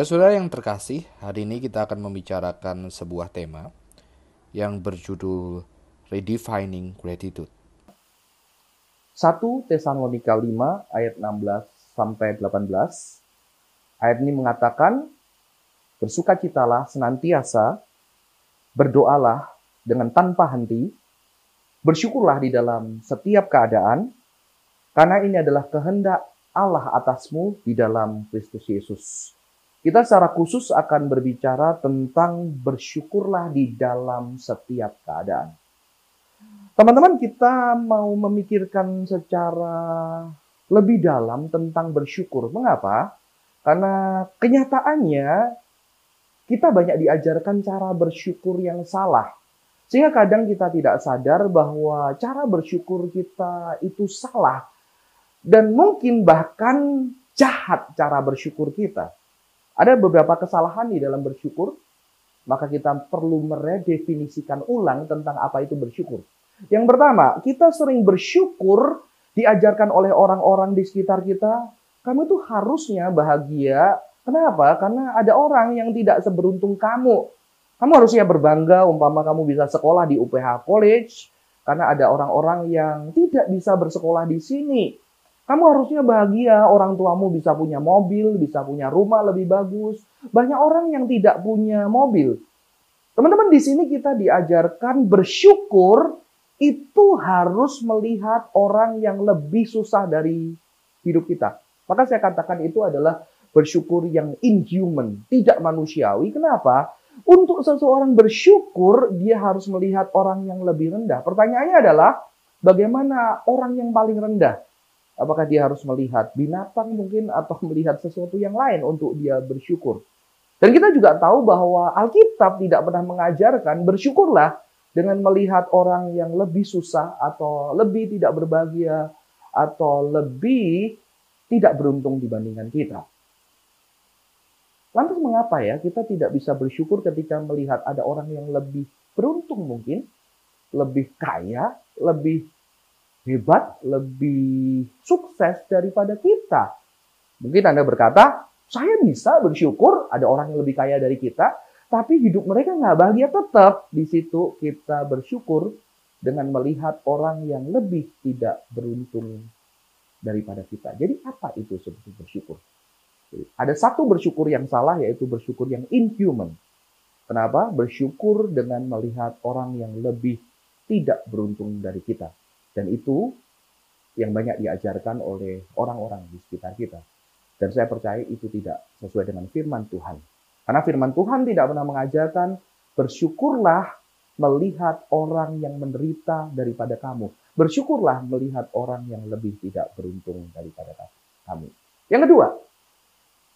Saudara-saudara yang terkasih, hari ini kita akan membicarakan sebuah tema yang berjudul Redefining Gratitude. 1 Tesalonika 5 ayat 16 sampai 18. Ayat ini mengatakan, Bersukacitalah senantiasa, berdoalah dengan tanpa henti, bersyukurlah di dalam setiap keadaan, karena ini adalah kehendak Allah atasmu di dalam Kristus Yesus. Kita secara khusus akan berbicara tentang bersyukurlah di dalam setiap keadaan. Teman-teman, kita mau memikirkan secara lebih dalam tentang bersyukur. Mengapa? Karena kenyataannya kita banyak diajarkan cara bersyukur yang salah. Sehingga kadang kita tidak sadar bahwa cara bersyukur kita itu salah. Dan mungkin bahkan jahat cara bersyukur kita. Ada beberapa kesalahan di dalam bersyukur, maka kita perlu meredefinisikan ulang tentang apa itu bersyukur. Yang pertama, kita sering bersyukur diajarkan oleh orang-orang di sekitar kita, kamu itu harusnya bahagia Kenapa? Karena ada orang yang tidak seberuntung kamu. Kamu harusnya berbangga umpama kamu bisa sekolah di UPH College karena ada orang-orang yang tidak bisa bersekolah di sini. Kamu harusnya bahagia orang tuamu bisa punya mobil, bisa punya rumah lebih bagus. Banyak orang yang tidak punya mobil. Teman-teman di sini kita diajarkan bersyukur itu harus melihat orang yang lebih susah dari hidup kita. Maka saya katakan itu adalah bersyukur yang inhuman, tidak manusiawi. Kenapa? Untuk seseorang bersyukur, dia harus melihat orang yang lebih rendah. Pertanyaannya adalah, bagaimana orang yang paling rendah? Apakah dia harus melihat binatang mungkin atau melihat sesuatu yang lain untuk dia bersyukur? Dan kita juga tahu bahwa Alkitab tidak pernah mengajarkan bersyukurlah dengan melihat orang yang lebih susah atau lebih tidak berbahagia atau lebih tidak beruntung dibandingkan kita. Lantas mengapa ya kita tidak bisa bersyukur ketika melihat ada orang yang lebih beruntung mungkin, lebih kaya, lebih hebat, lebih sukses daripada kita? Mungkin Anda berkata, saya bisa bersyukur ada orang yang lebih kaya dari kita, tapi hidup mereka nggak bahagia tetap. Di situ kita bersyukur dengan melihat orang yang lebih tidak beruntung daripada kita. Jadi apa itu sebetulnya bersyukur? Ada satu bersyukur yang salah yaitu bersyukur yang inhuman. Kenapa? Bersyukur dengan melihat orang yang lebih tidak beruntung dari kita. Dan itu yang banyak diajarkan oleh orang-orang di sekitar kita. Dan saya percaya itu tidak sesuai dengan firman Tuhan. Karena firman Tuhan tidak pernah mengajarkan bersyukurlah melihat orang yang menderita daripada kamu. Bersyukurlah melihat orang yang lebih tidak beruntung daripada kamu. Yang kedua,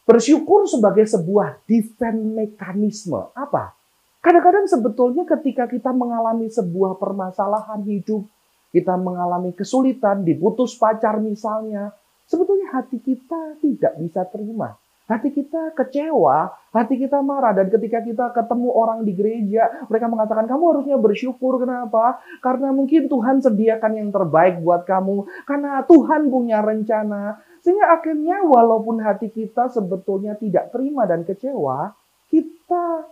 Bersyukur sebagai sebuah defense mekanisme. Apa? Kadang-kadang sebetulnya ketika kita mengalami sebuah permasalahan hidup, kita mengalami kesulitan, diputus pacar misalnya, sebetulnya hati kita tidak bisa terima. Hati kita kecewa, hati kita marah. Dan ketika kita ketemu orang di gereja, mereka mengatakan, kamu harusnya bersyukur. Kenapa? Karena mungkin Tuhan sediakan yang terbaik buat kamu. Karena Tuhan punya rencana. Sehingga akhirnya walaupun hati kita sebetulnya tidak terima dan kecewa, kita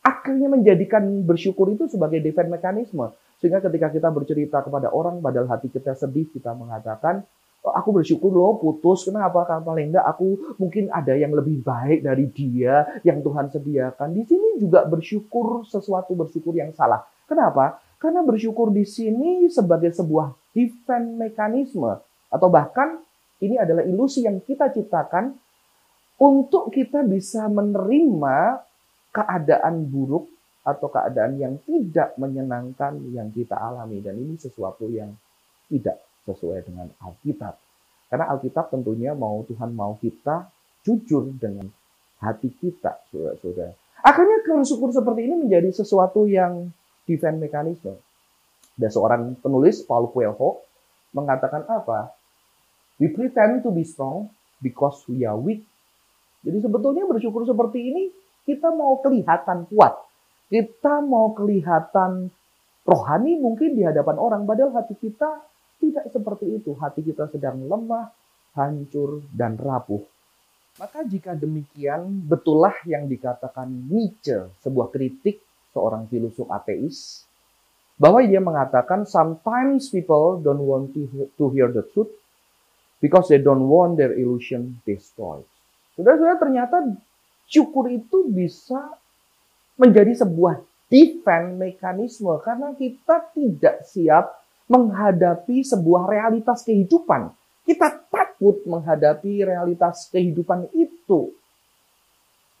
akhirnya menjadikan bersyukur itu sebagai defense mekanisme. Sehingga ketika kita bercerita kepada orang, padahal hati kita sedih, kita mengatakan, oh, aku bersyukur loh putus. Kenapa? Karena paling enggak aku mungkin ada yang lebih baik dari dia yang Tuhan sediakan. Di sini juga bersyukur sesuatu bersyukur yang salah. Kenapa? Karena bersyukur di sini sebagai sebuah defense mekanisme atau bahkan ini adalah ilusi yang kita ciptakan untuk kita bisa menerima keadaan buruk atau keadaan yang tidak menyenangkan yang kita alami. Dan ini sesuatu yang tidak sesuai dengan Alkitab. Karena Alkitab tentunya mau Tuhan mau kita jujur dengan hati kita, saudara-saudara. Akhirnya bersyukur seperti ini menjadi sesuatu yang defense mekanisme. Ada seorang penulis, Paul Coelho, mengatakan apa? We pretend to be strong because we are weak. Jadi sebetulnya bersyukur seperti ini kita mau kelihatan kuat. Kita mau kelihatan rohani mungkin di hadapan orang. Padahal hati kita tidak seperti itu. Hati kita sedang lemah, hancur, dan rapuh. Maka jika demikian, betullah yang dikatakan Nietzsche, sebuah kritik seorang filosof ateis, bahwa dia mengatakan sometimes people don't want to hear the truth because they don't want their illusion destroyed. Sudah-sudah ternyata syukur itu bisa menjadi sebuah defense mekanisme karena kita tidak siap menghadapi sebuah realitas kehidupan. Kita takut menghadapi realitas kehidupan itu.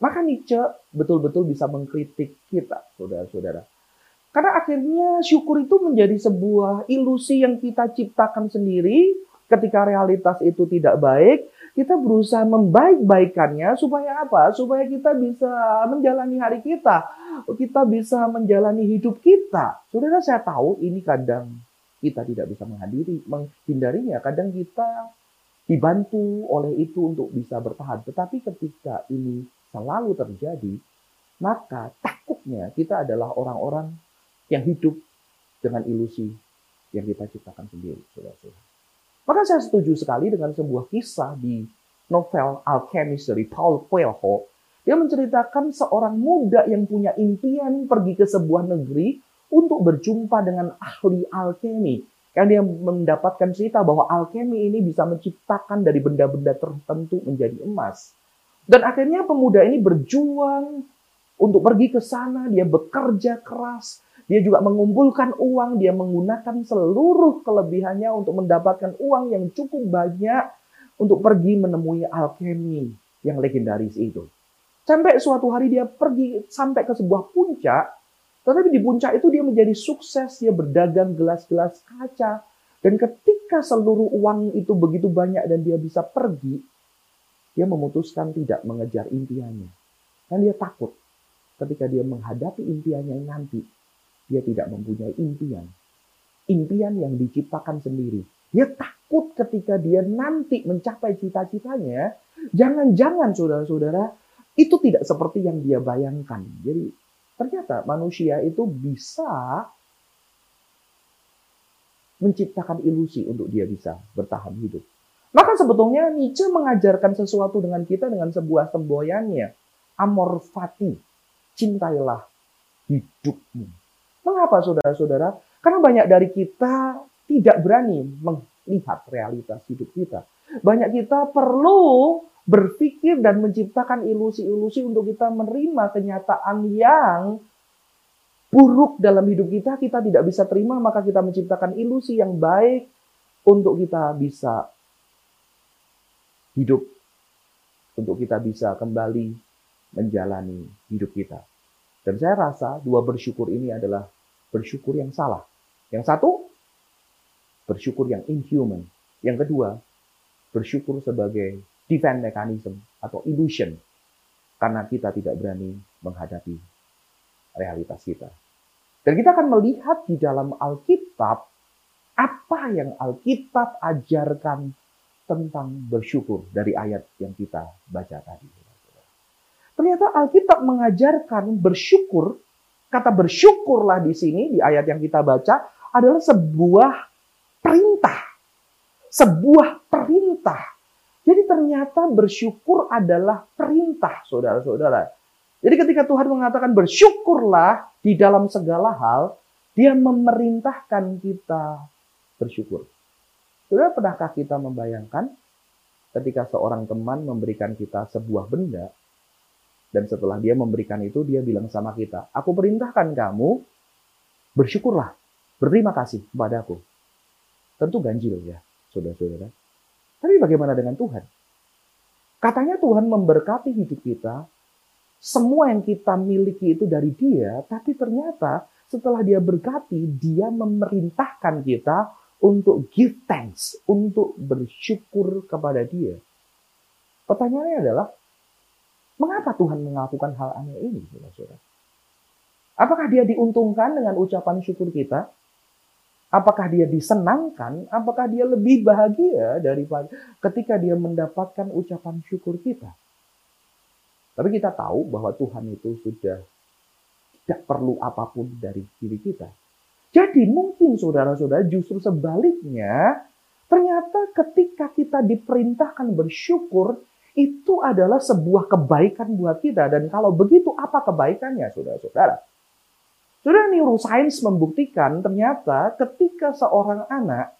Maka Nietzsche betul-betul bisa mengkritik kita, saudara-saudara. Karena akhirnya syukur itu menjadi sebuah ilusi yang kita ciptakan sendiri ketika realitas itu tidak baik, kita berusaha membaik-baikannya supaya apa? Supaya kita bisa menjalani hari kita, kita bisa menjalani hidup kita. Saudara saya tahu ini kadang kita tidak bisa menghadiri, menghindarinya. Kadang kita dibantu oleh itu untuk bisa bertahan. Tetapi ketika ini selalu terjadi, maka takutnya kita adalah orang-orang yang hidup dengan ilusi yang kita ciptakan sendiri, saudara-saudara. Maka saya setuju sekali dengan sebuah kisah di novel Alchemist dari Paul Coelho. Dia menceritakan seorang muda yang punya impian pergi ke sebuah negeri untuk berjumpa dengan ahli alkemi. Yang dia mendapatkan cerita bahwa alkemi ini bisa menciptakan dari benda-benda tertentu menjadi emas. Dan akhirnya pemuda ini berjuang untuk pergi ke sana, dia bekerja keras, dia juga mengumpulkan uang, dia menggunakan seluruh kelebihannya untuk mendapatkan uang yang cukup banyak untuk pergi menemui alkemi yang legendaris itu. Sampai suatu hari dia pergi sampai ke sebuah puncak tetapi di puncak itu dia menjadi sukses, dia berdagang gelas-gelas kaca. Dan ketika seluruh uang itu begitu banyak dan dia bisa pergi, dia memutuskan tidak mengejar impiannya. Dan dia takut ketika dia menghadapi impiannya nanti, dia tidak mempunyai impian. Impian yang diciptakan sendiri. Dia takut ketika dia nanti mencapai cita-citanya, jangan-jangan saudara-saudara, itu tidak seperti yang dia bayangkan. Jadi Ternyata manusia itu bisa menciptakan ilusi untuk dia bisa bertahan hidup. Maka sebetulnya Nietzsche mengajarkan sesuatu dengan kita dengan sebuah semboyannya. Amor fati, cintailah hidupmu. Mengapa saudara-saudara? Karena banyak dari kita tidak berani melihat realitas hidup kita. Banyak kita perlu berpikir dan menciptakan ilusi-ilusi untuk kita menerima kenyataan yang buruk dalam hidup kita, kita tidak bisa terima, maka kita menciptakan ilusi yang baik untuk kita bisa hidup, untuk kita bisa kembali menjalani hidup kita. Dan saya rasa dua bersyukur ini adalah bersyukur yang salah. Yang satu, bersyukur yang inhuman. Yang kedua, bersyukur sebagai defense mechanism atau illusion karena kita tidak berani menghadapi realitas kita. Dan kita akan melihat di dalam Alkitab apa yang Alkitab ajarkan tentang bersyukur dari ayat yang kita baca tadi. Ternyata Alkitab mengajarkan bersyukur, kata bersyukurlah di sini di ayat yang kita baca adalah sebuah perintah. Sebuah perintah jadi ternyata bersyukur adalah perintah, saudara-saudara. Jadi ketika Tuhan mengatakan bersyukurlah di dalam segala hal, dia memerintahkan kita bersyukur. Saudara, pernahkah kita membayangkan ketika seorang teman memberikan kita sebuah benda, dan setelah dia memberikan itu, dia bilang sama kita, aku perintahkan kamu bersyukurlah, berterima kasih kepadaku. Tentu ganjil ya, saudara-saudara. Tapi bagaimana dengan Tuhan? Katanya Tuhan memberkati hidup kita, semua yang kita miliki itu dari dia, tapi ternyata setelah dia berkati, dia memerintahkan kita untuk give thanks, untuk bersyukur kepada dia. Pertanyaannya adalah, mengapa Tuhan melakukan hal aneh ini, saudara? Apakah dia diuntungkan dengan ucapan syukur kita? Apakah dia disenangkan? Apakah dia lebih bahagia daripada ketika dia mendapatkan ucapan syukur kita? Tapi kita tahu bahwa Tuhan itu sudah tidak perlu apa pun dari diri kita. Jadi mungkin saudara-saudara justru sebaliknya, ternyata ketika kita diperintahkan bersyukur, itu adalah sebuah kebaikan buat kita. Dan kalau begitu, apa kebaikannya, saudara-saudara? Saudara, neuroscience membuktikan ternyata ketika seorang anak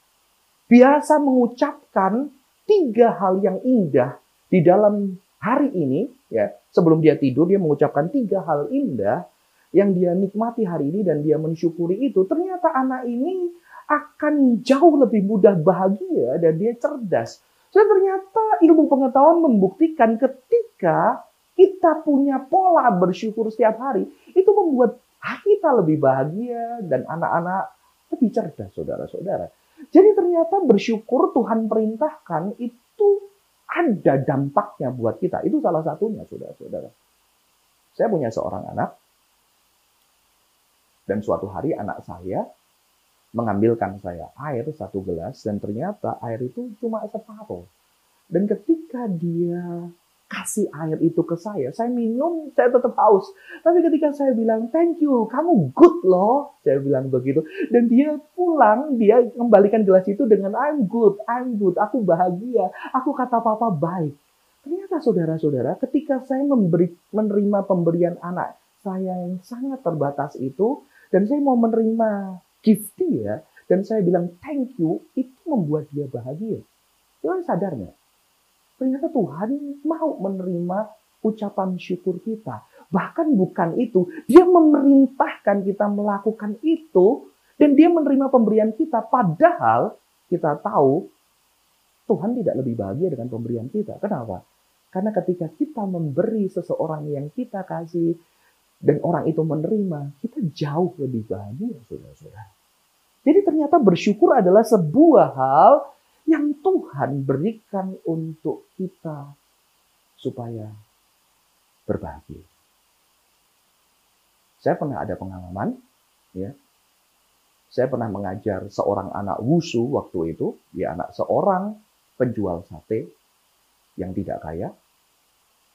biasa mengucapkan tiga hal yang indah di dalam hari ini, ya sebelum dia tidur dia mengucapkan tiga hal indah yang dia nikmati hari ini dan dia mensyukuri itu. Ternyata anak ini akan jauh lebih mudah bahagia dan dia cerdas. Dan ternyata ilmu pengetahuan membuktikan ketika kita punya pola bersyukur setiap hari, itu membuat kita lebih bahagia dan anak-anak lebih cerdas, saudara-saudara. Jadi ternyata bersyukur Tuhan perintahkan itu ada dampaknya buat kita. Itu salah satunya, saudara-saudara. Saya punya seorang anak, dan suatu hari anak saya mengambilkan saya air satu gelas, dan ternyata air itu cuma separuh. Dan ketika dia kasih air itu ke saya. Saya minum, saya tetap haus. Tapi ketika saya bilang, thank you, kamu good loh. Saya bilang begitu. Dan dia pulang, dia kembalikan gelas itu dengan I'm good, I'm good, aku bahagia. Aku kata papa baik. Ternyata saudara-saudara, ketika saya memberi, menerima pemberian anak saya yang sangat terbatas itu, dan saya mau menerima gift dia, dan saya bilang thank you, itu membuat dia bahagia. Tuhan sadar nggak? Ternyata Tuhan mau menerima ucapan syukur kita. Bahkan bukan itu, dia memerintahkan kita melakukan itu dan dia menerima pemberian kita. Padahal kita tahu Tuhan tidak lebih bahagia dengan pemberian kita. Kenapa? Karena ketika kita memberi seseorang yang kita kasih dan orang itu menerima, kita jauh lebih bahagia, saudara-saudara. Jadi ternyata bersyukur adalah sebuah hal yang Tuhan berikan untuk kita supaya berbahagia. Saya pernah ada pengalaman, ya. Saya pernah mengajar seorang anak wusu waktu itu, dia anak seorang penjual sate yang tidak kaya.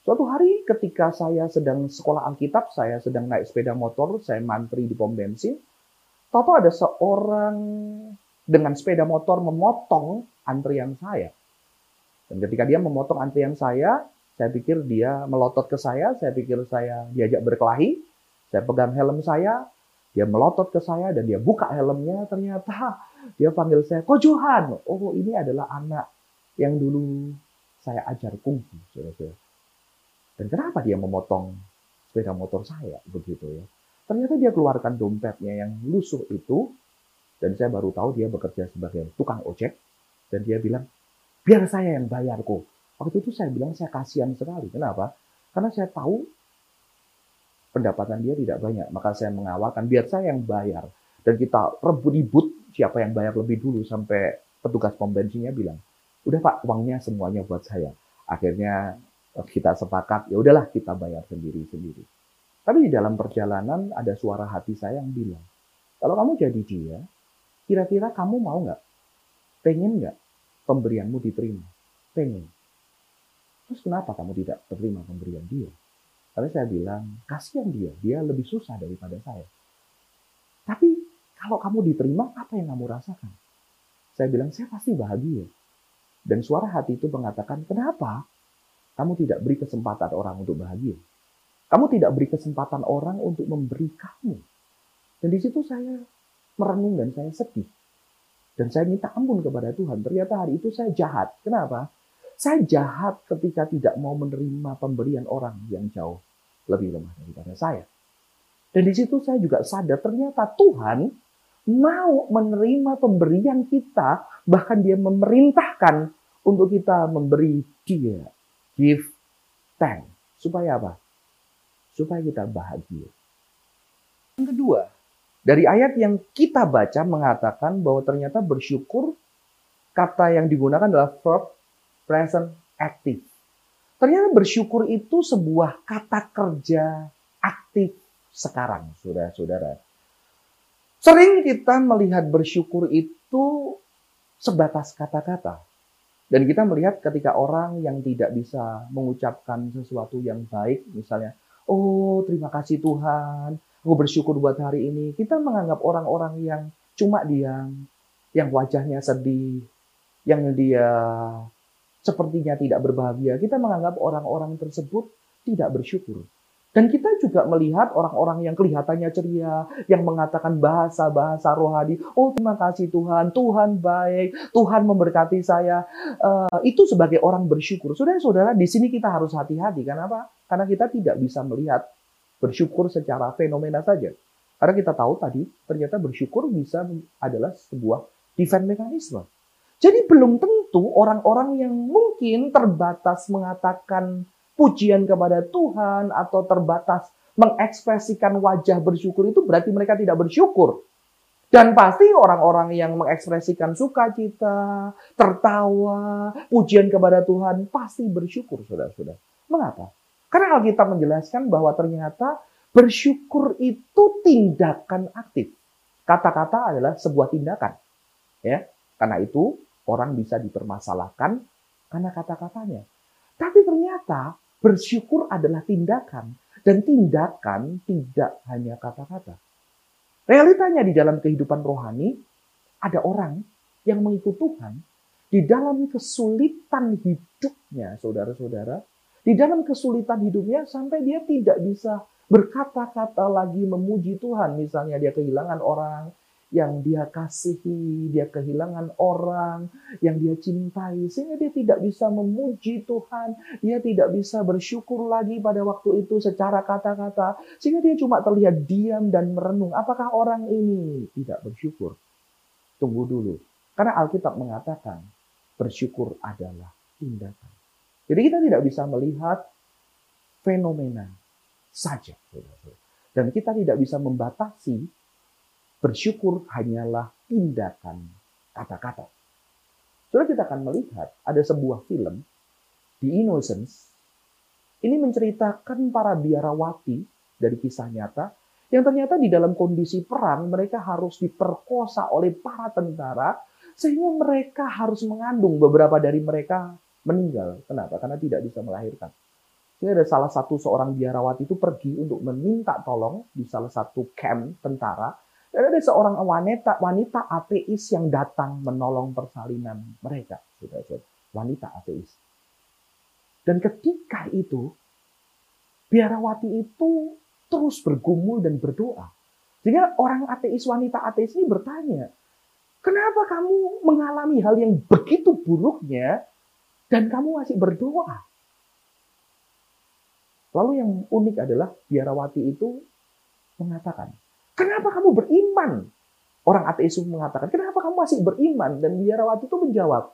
Suatu hari ketika saya sedang sekolah Alkitab, saya sedang naik sepeda motor, saya mantri di pom bensin. Tahu ada seorang dengan sepeda motor memotong antrian saya. Dan ketika dia memotong antrian saya, saya pikir dia melotot ke saya, saya pikir saya diajak berkelahi, saya pegang helm saya, dia melotot ke saya dan dia buka helmnya, ternyata dia panggil saya, Ko Johan. Oh ini adalah anak yang dulu saya ajar kungfu, saudara-saudara. Dan kenapa dia memotong sepeda motor saya begitu ya? Ternyata dia keluarkan dompetnya yang lusuh itu dan saya baru tahu dia bekerja sebagai tukang ojek. Dan dia bilang, biar saya yang bayar kok. Waktu itu saya bilang saya kasihan sekali. Kenapa? Karena saya tahu pendapatan dia tidak banyak. Maka saya mengawalkan, biar saya yang bayar. Dan kita rebut-ribut siapa yang bayar lebih dulu sampai petugas pom bensinnya bilang, udah pak uangnya semuanya buat saya. Akhirnya kita sepakat, ya udahlah kita bayar sendiri-sendiri. Tapi di dalam perjalanan ada suara hati saya yang bilang, kalau kamu jadi dia, Kira-kira kamu mau nggak? Pengen nggak pemberianmu diterima? Pengen. Terus kenapa kamu tidak terima pemberian dia? Karena saya bilang, kasihan dia, dia lebih susah daripada saya. Tapi kalau kamu diterima, apa yang kamu rasakan? Saya bilang, saya pasti bahagia. Dan suara hati itu mengatakan, kenapa kamu tidak beri kesempatan orang untuk bahagia? Kamu tidak beri kesempatan orang untuk memberi kamu. Dan di situ saya merenung dan saya sedih. Dan saya minta ampun kepada Tuhan. Ternyata hari itu saya jahat. Kenapa? Saya jahat ketika tidak mau menerima pemberian orang yang jauh lebih lemah daripada saya. Dan di situ saya juga sadar ternyata Tuhan mau menerima pemberian kita, bahkan dia memerintahkan untuk kita memberi dia, give thanks. Supaya apa? Supaya kita bahagia. Yang kedua, dari ayat yang kita baca mengatakan bahwa ternyata bersyukur kata yang digunakan adalah verb present active. Ternyata bersyukur itu sebuah kata kerja aktif sekarang, saudara-saudara. Sering kita melihat bersyukur itu sebatas kata-kata. Dan kita melihat ketika orang yang tidak bisa mengucapkan sesuatu yang baik, misalnya, oh terima kasih Tuhan, Aku bersyukur buat hari ini. Kita menganggap orang-orang yang cuma diam, yang wajahnya sedih, yang dia sepertinya tidak berbahagia, kita menganggap orang-orang tersebut tidak bersyukur. Dan kita juga melihat orang-orang yang kelihatannya ceria, yang mengatakan bahasa-bahasa rohani. Oh terima kasih Tuhan, Tuhan baik, Tuhan memberkati saya. Uh, itu sebagai orang bersyukur. Saudara-saudara, di sini kita harus hati-hati. Kenapa? Karena kita tidak bisa melihat bersyukur secara fenomena saja. Karena kita tahu tadi, ternyata bersyukur bisa adalah sebuah defense mekanisme. Jadi belum tentu orang-orang yang mungkin terbatas mengatakan pujian kepada Tuhan atau terbatas mengekspresikan wajah bersyukur itu berarti mereka tidak bersyukur. Dan pasti orang-orang yang mengekspresikan sukacita, tertawa, pujian kepada Tuhan pasti bersyukur, saudara-saudara. Mengapa? Karena Alkitab menjelaskan bahwa ternyata bersyukur itu tindakan aktif. Kata-kata adalah sebuah tindakan. Ya, karena itu orang bisa dipermasalahkan karena kata-katanya. Tapi ternyata Bersyukur adalah tindakan. Dan tindakan tidak hanya kata-kata. Realitanya di dalam kehidupan rohani, ada orang yang mengikut Tuhan di dalam kesulitan hidupnya, saudara-saudara. Di dalam kesulitan hidupnya sampai dia tidak bisa berkata-kata lagi memuji Tuhan. Misalnya dia kehilangan orang, yang dia kasihi, dia kehilangan orang yang dia cintai, sehingga dia tidak bisa memuji Tuhan, dia tidak bisa bersyukur lagi pada waktu itu secara kata-kata, sehingga dia cuma terlihat diam dan merenung. Apakah orang ini tidak bersyukur? Tunggu dulu, karena Alkitab mengatakan bersyukur adalah tindakan. Jadi kita tidak bisa melihat fenomena saja, dan kita tidak bisa membatasi Bersyukur hanyalah tindakan kata-kata. Saudara kita akan melihat ada sebuah film di Innocence. Ini menceritakan para biarawati dari kisah nyata yang ternyata di dalam kondisi perang mereka harus diperkosa oleh para tentara sehingga mereka harus mengandung beberapa dari mereka meninggal. Kenapa? Karena tidak bisa melahirkan. Jadi ada salah satu seorang biarawati itu pergi untuk meminta tolong di salah satu camp tentara dan ada seorang wanita, wanita ateis yang datang menolong persalinan mereka. Wanita ateis. Dan ketika itu, biarawati itu terus bergumul dan berdoa. Sehingga orang ateis, wanita ateis ini bertanya, kenapa kamu mengalami hal yang begitu buruknya dan kamu masih berdoa? Lalu yang unik adalah biarawati itu mengatakan, Kenapa kamu beriman? Orang ateis mengatakan, kenapa kamu masih beriman? Dan biarawati itu menjawab,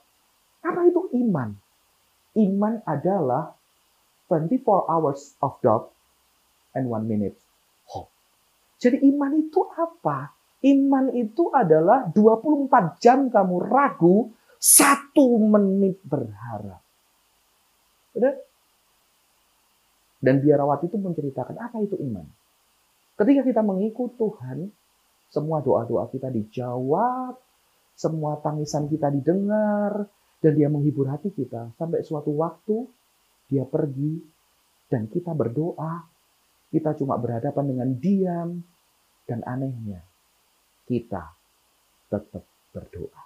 apa itu iman? Iman adalah 24 hours of doubt and one minute hope. Jadi iman itu apa? Iman itu adalah 24 jam kamu ragu, satu menit berharap. Dan biarawati itu menceritakan apa itu iman. Ketika kita mengikut Tuhan, semua doa-doa kita dijawab, semua tangisan kita didengar, dan dia menghibur hati kita. Sampai suatu waktu, dia pergi, dan kita berdoa, kita cuma berhadapan dengan diam, dan anehnya, kita tetap berdoa.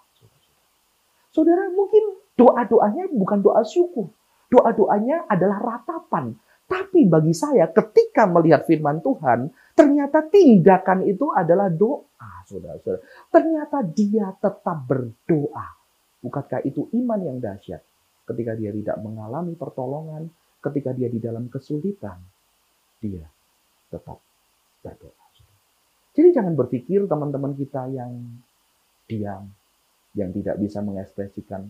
Saudara, mungkin doa-doanya bukan doa syukur. Doa-doanya adalah ratapan. Tapi bagi saya, ketika melihat firman Tuhan, Ternyata tindakan itu adalah doa, saudara-saudara. Ternyata dia tetap berdoa. Bukankah itu iman yang dahsyat? Ketika dia tidak mengalami pertolongan, ketika dia di dalam kesulitan, dia tetap berdoa. Jadi jangan berpikir teman-teman kita yang diam, yang tidak bisa mengekspresikan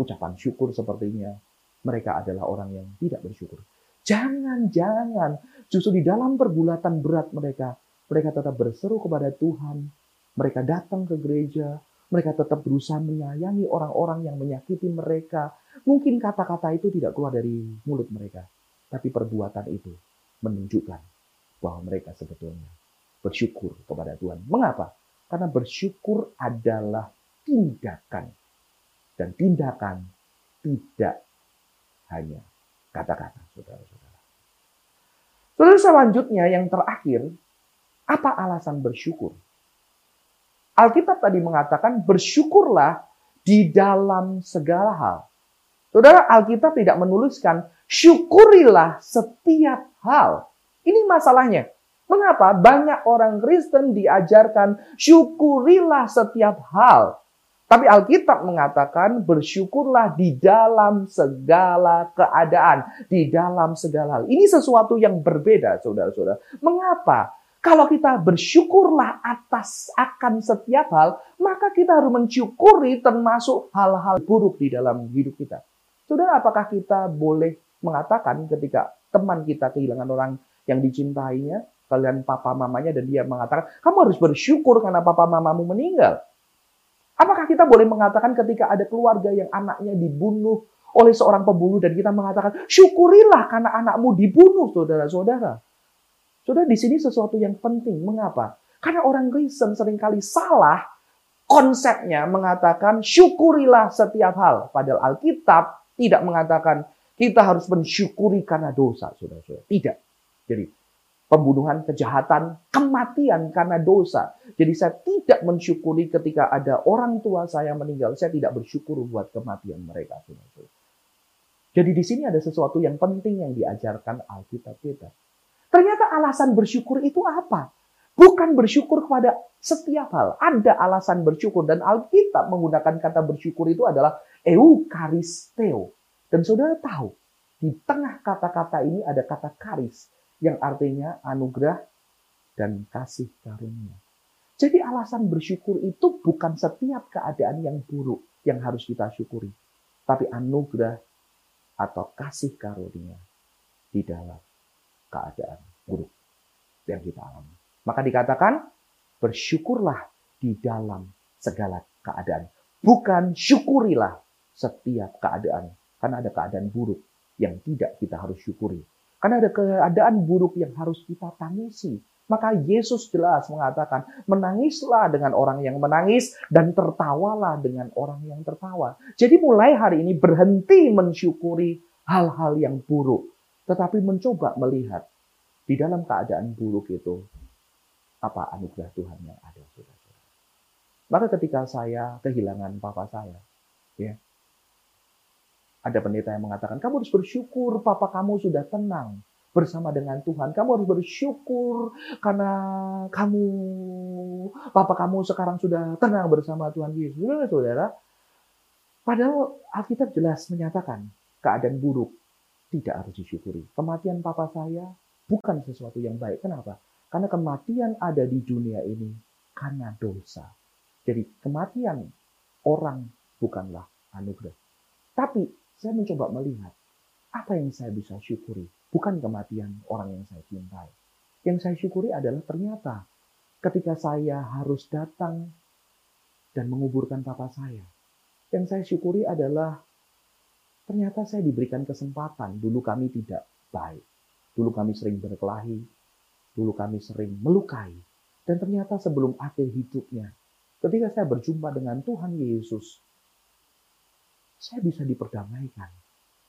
ucapan syukur sepertinya, mereka adalah orang yang tidak bersyukur. Jangan, jangan. Justru di dalam pergulatan berat mereka, mereka tetap berseru kepada Tuhan. Mereka datang ke gereja. Mereka tetap berusaha menyayangi orang-orang yang menyakiti mereka. Mungkin kata-kata itu tidak keluar dari mulut mereka. Tapi perbuatan itu menunjukkan bahwa mereka sebetulnya bersyukur kepada Tuhan. Mengapa? Karena bersyukur adalah tindakan. Dan tindakan tidak hanya kata-kata, saudara-saudara. Saudara selanjutnya yang terakhir, apa alasan bersyukur? Alkitab tadi mengatakan bersyukurlah di dalam segala hal. Saudara, Alkitab tidak menuliskan syukurilah setiap hal. Ini masalahnya. Mengapa banyak orang Kristen diajarkan syukurilah setiap hal. Tapi Alkitab mengatakan bersyukurlah di dalam segala keadaan, di dalam segala hal. Ini sesuatu yang berbeda, saudara-saudara. Mengapa? Kalau kita bersyukurlah atas akan setiap hal, maka kita harus mensyukuri termasuk hal-hal buruk di dalam hidup kita. Saudara, apakah kita boleh mengatakan ketika teman kita kehilangan orang yang dicintainya, kalian papa mamanya dan dia mengatakan, kamu harus bersyukur karena papa mamamu meninggal. Apakah kita boleh mengatakan ketika ada keluarga yang anaknya dibunuh oleh seorang pembunuh dan kita mengatakan, syukurilah karena anakmu dibunuh, saudara-saudara. Sudah di sini sesuatu yang penting. Mengapa? Karena orang Kristen sering kali salah konsepnya mengatakan syukurilah setiap hal. Padahal Alkitab tidak mengatakan kita harus mensyukuri karena dosa, saudara-saudara. Tidak. Jadi pembunuhan, kejahatan, kematian karena dosa. Jadi saya tidak mensyukuri ketika ada orang tua saya meninggal. Saya tidak bersyukur buat kematian mereka. Jadi di sini ada sesuatu yang penting yang diajarkan Alkitab kita. Ternyata alasan bersyukur itu apa? Bukan bersyukur kepada setiap hal. Ada alasan bersyukur. Dan Alkitab menggunakan kata bersyukur itu adalah eukaristeo. Dan saudara tahu, di tengah kata-kata ini ada kata karis. Yang artinya anugerah dan kasih karunia. Jadi alasan bersyukur itu bukan setiap keadaan yang buruk yang harus kita syukuri. Tapi anugerah atau kasih karunia di dalam keadaan buruk yang kita alami. Maka dikatakan, bersyukurlah di dalam segala keadaan. Bukan syukurilah setiap keadaan. Karena ada keadaan buruk yang tidak kita harus syukuri. Karena ada keadaan buruk yang harus kita tangisi. Maka Yesus jelas mengatakan, menangislah dengan orang yang menangis dan tertawalah dengan orang yang tertawa. Jadi mulai hari ini berhenti mensyukuri hal-hal yang buruk tetapi mencoba melihat di dalam keadaan buruk itu apa anugerah Tuhan yang ada. Maka ketika saya kehilangan papa saya, ya, ada pendeta yang mengatakan, kamu harus bersyukur papa kamu sudah tenang bersama dengan Tuhan. Kamu harus bersyukur karena kamu, papa kamu sekarang sudah tenang bersama Tuhan Yesus. Saudara, saudara, padahal Alkitab jelas menyatakan keadaan buruk tidak harus disyukuri. Kematian papa saya bukan sesuatu yang baik. Kenapa? Karena kematian ada di dunia ini karena dosa. Jadi kematian orang bukanlah anugerah. Tapi saya mencoba melihat apa yang saya bisa syukuri. Bukan kematian orang yang saya cintai. Yang saya syukuri adalah ternyata ketika saya harus datang dan menguburkan papa saya. Yang saya syukuri adalah Ternyata saya diberikan kesempatan. Dulu kami tidak baik. Dulu kami sering berkelahi. Dulu kami sering melukai. Dan ternyata sebelum akhir hidupnya, ketika saya berjumpa dengan Tuhan Yesus, saya bisa diperdamaikan.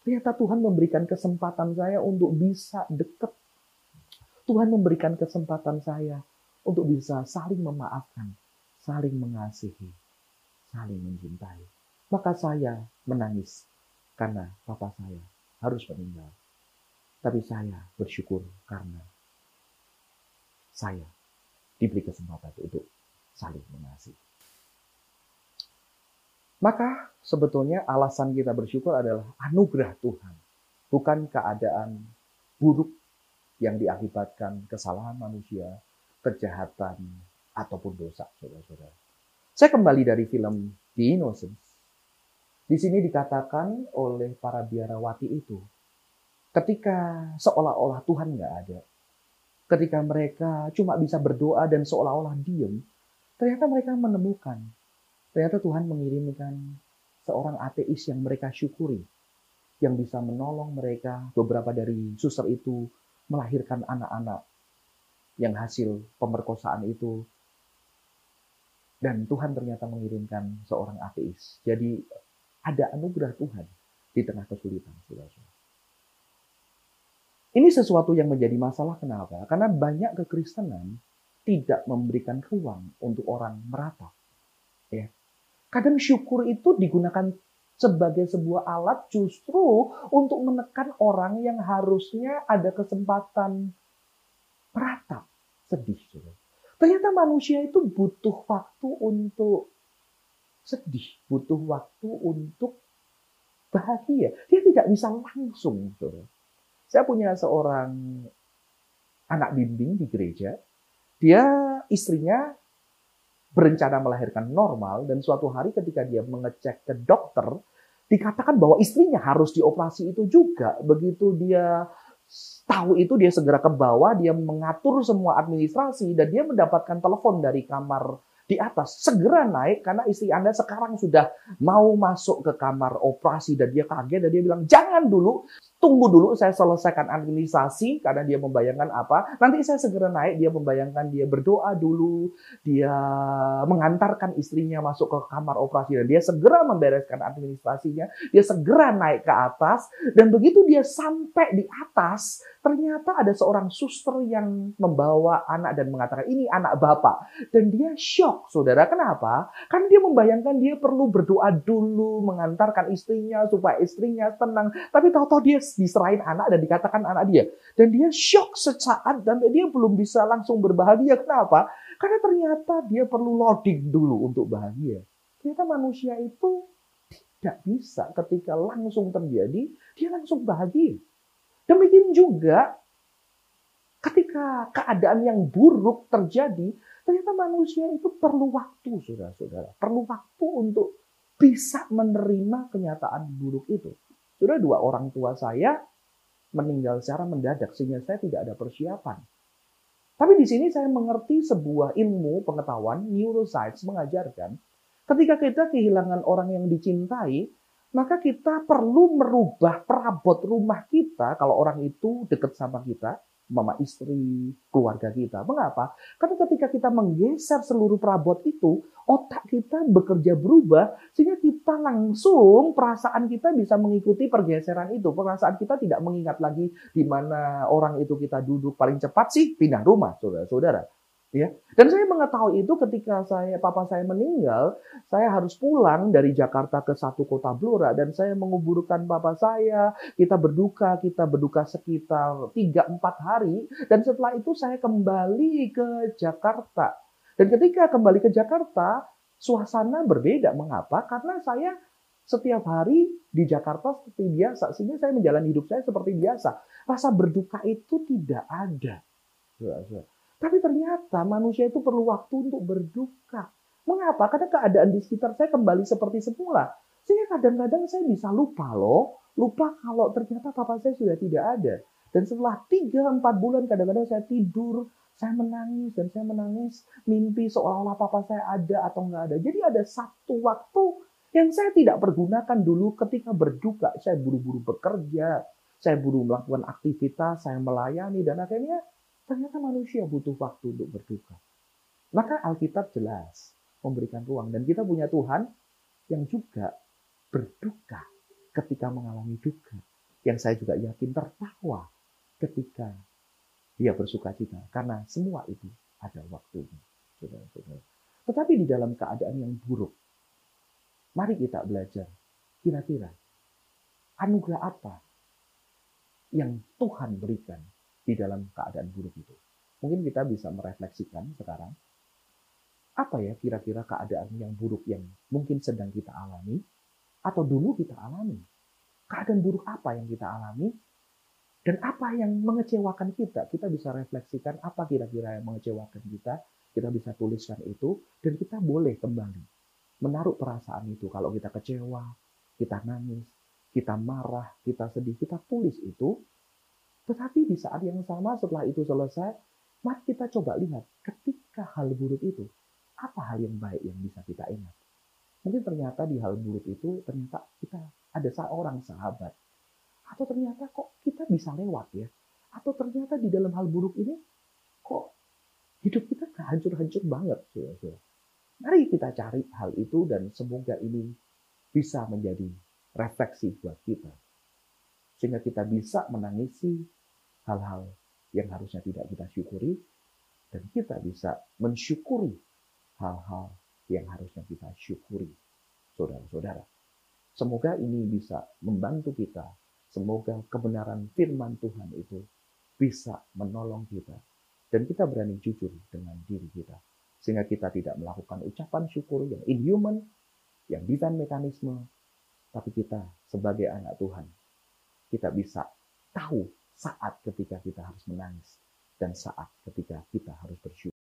Ternyata Tuhan memberikan kesempatan saya untuk bisa dekat. Tuhan memberikan kesempatan saya untuk bisa saling memaafkan, saling mengasihi, saling mencintai. Maka saya menangis karena papa saya harus meninggal. Tapi saya bersyukur karena saya diberi kesempatan untuk saling mengasihi. Maka sebetulnya alasan kita bersyukur adalah anugerah Tuhan, bukan keadaan buruk yang diakibatkan kesalahan manusia, kejahatan, ataupun dosa, saudara-saudara. Saya kembali dari film The Innocents. Di sini dikatakan oleh para biarawati itu, ketika seolah-olah Tuhan nggak ada, ketika mereka cuma bisa berdoa dan seolah-olah diem, ternyata mereka menemukan, ternyata Tuhan mengirimkan seorang ateis yang mereka syukuri, yang bisa menolong mereka. Beberapa dari suster itu melahirkan anak-anak yang hasil pemerkosaan itu. Dan Tuhan ternyata mengirimkan seorang ateis. Jadi ada anugerah Tuhan di tengah kesulitan, Ini sesuatu yang menjadi masalah kenapa? Karena banyak kekristenan tidak memberikan ruang untuk orang merata. Ya. Kadang syukur itu digunakan sebagai sebuah alat justru untuk menekan orang yang harusnya ada kesempatan meratap, sedih. Ternyata manusia itu butuh waktu untuk sedih, butuh waktu untuk bahagia. Dia tidak bisa langsung. Saya punya seorang anak bimbing di gereja. Dia istrinya berencana melahirkan normal dan suatu hari ketika dia mengecek ke dokter dikatakan bahwa istrinya harus dioperasi itu juga. Begitu dia tahu itu dia segera ke bawah, dia mengatur semua administrasi dan dia mendapatkan telepon dari kamar di atas, segera naik karena istri Anda sekarang sudah mau masuk ke kamar operasi dan dia kaget dan dia bilang jangan dulu, tunggu dulu saya selesaikan administrasi karena dia membayangkan apa. Nanti saya segera naik, dia membayangkan dia berdoa dulu, dia mengantarkan istrinya masuk ke kamar operasi dan dia segera membereskan administrasinya, dia segera naik ke atas dan begitu dia sampai di atas, ternyata ada seorang suster yang membawa anak dan mengatakan ini anak bapak dan dia shock saudara. Kenapa? Karena dia membayangkan dia perlu berdoa dulu, mengantarkan istrinya supaya istrinya tenang. Tapi tahu-tahu dia diserahin anak dan dikatakan anak dia. Dan dia shock sesaat dan dia belum bisa langsung berbahagia. Kenapa? Karena ternyata dia perlu loading dulu untuk bahagia. Ternyata manusia itu tidak bisa ketika langsung terjadi, dia langsung bahagia. Demikian juga ketika keadaan yang buruk terjadi, Ternyata manusia itu perlu waktu, saudara-saudara. Perlu waktu untuk bisa menerima kenyataan buruk itu. Sudah dua orang tua saya meninggal secara mendadak sehingga saya tidak ada persiapan. Tapi di sini saya mengerti sebuah ilmu pengetahuan neuroscience mengajarkan ketika kita kehilangan orang yang dicintai, maka kita perlu merubah perabot rumah kita kalau orang itu dekat sama kita, mama istri, keluarga kita. Mengapa? Karena ketika kita menggeser seluruh perabot itu, otak kita bekerja berubah sehingga kita langsung perasaan kita bisa mengikuti pergeseran itu. Perasaan kita tidak mengingat lagi di mana orang itu kita duduk paling cepat sih pindah rumah, saudara-saudara. Ya. Dan saya mengetahui itu ketika saya papa saya meninggal, saya harus pulang dari Jakarta ke satu kota Blora dan saya menguburkan papa saya. Kita berduka, kita berduka sekitar 3-4 hari dan setelah itu saya kembali ke Jakarta. Dan ketika kembali ke Jakarta, suasana berbeda. Mengapa? Karena saya setiap hari di Jakarta seperti biasa, sehingga saya menjalani hidup saya seperti biasa. Rasa berduka itu tidak ada. Tapi ternyata manusia itu perlu waktu untuk berduka. Mengapa? Karena keadaan di sekitar saya kembali seperti semula. Sehingga kadang-kadang saya bisa lupa loh. Lupa kalau ternyata papa saya sudah tidak ada. Dan setelah 3-4 bulan kadang-kadang saya tidur, saya menangis dan saya menangis mimpi seolah-olah papa saya ada atau nggak ada. Jadi ada satu waktu yang saya tidak pergunakan dulu ketika berduka. Saya buru-buru bekerja, saya buru melakukan aktivitas, saya melayani dan akhirnya Ternyata manusia butuh waktu untuk berduka. Maka Alkitab jelas memberikan ruang. Dan kita punya Tuhan yang juga berduka ketika mengalami duka. Yang saya juga yakin tertawa ketika dia bersuka cita. Karena semua itu ada waktunya. Tetapi di dalam keadaan yang buruk, mari kita belajar kira-kira anugerah apa yang Tuhan berikan di dalam keadaan buruk itu. Mungkin kita bisa merefleksikan sekarang, apa ya kira-kira keadaan yang buruk yang mungkin sedang kita alami, atau dulu kita alami. Keadaan buruk apa yang kita alami, dan apa yang mengecewakan kita. Kita bisa refleksikan apa kira-kira yang mengecewakan kita, kita bisa tuliskan itu, dan kita boleh kembali menaruh perasaan itu. Kalau kita kecewa, kita nangis, kita marah, kita sedih, kita tulis itu, tetapi di saat yang sama setelah itu selesai, mari kita coba lihat ketika hal buruk itu, apa hal yang baik yang bisa kita ingat. Mungkin ternyata di hal buruk itu ternyata kita ada seorang sahabat. Atau ternyata kok kita bisa lewat ya. Atau ternyata di dalam hal buruk ini kok hidup kita hancur-hancur banget. Mari kita cari hal itu dan semoga ini bisa menjadi refleksi buat kita. Sehingga kita bisa menangisi hal-hal yang harusnya tidak kita syukuri, dan kita bisa mensyukuri hal-hal yang harusnya kita syukuri, saudara-saudara. Semoga ini bisa membantu kita. Semoga kebenaran firman Tuhan itu bisa menolong kita. Dan kita berani jujur dengan diri kita. Sehingga kita tidak melakukan ucapan syukur yang inhuman, yang divine mekanisme. Tapi kita sebagai anak Tuhan, kita bisa tahu saat ketika kita harus menangis dan saat ketika kita harus bersyukur.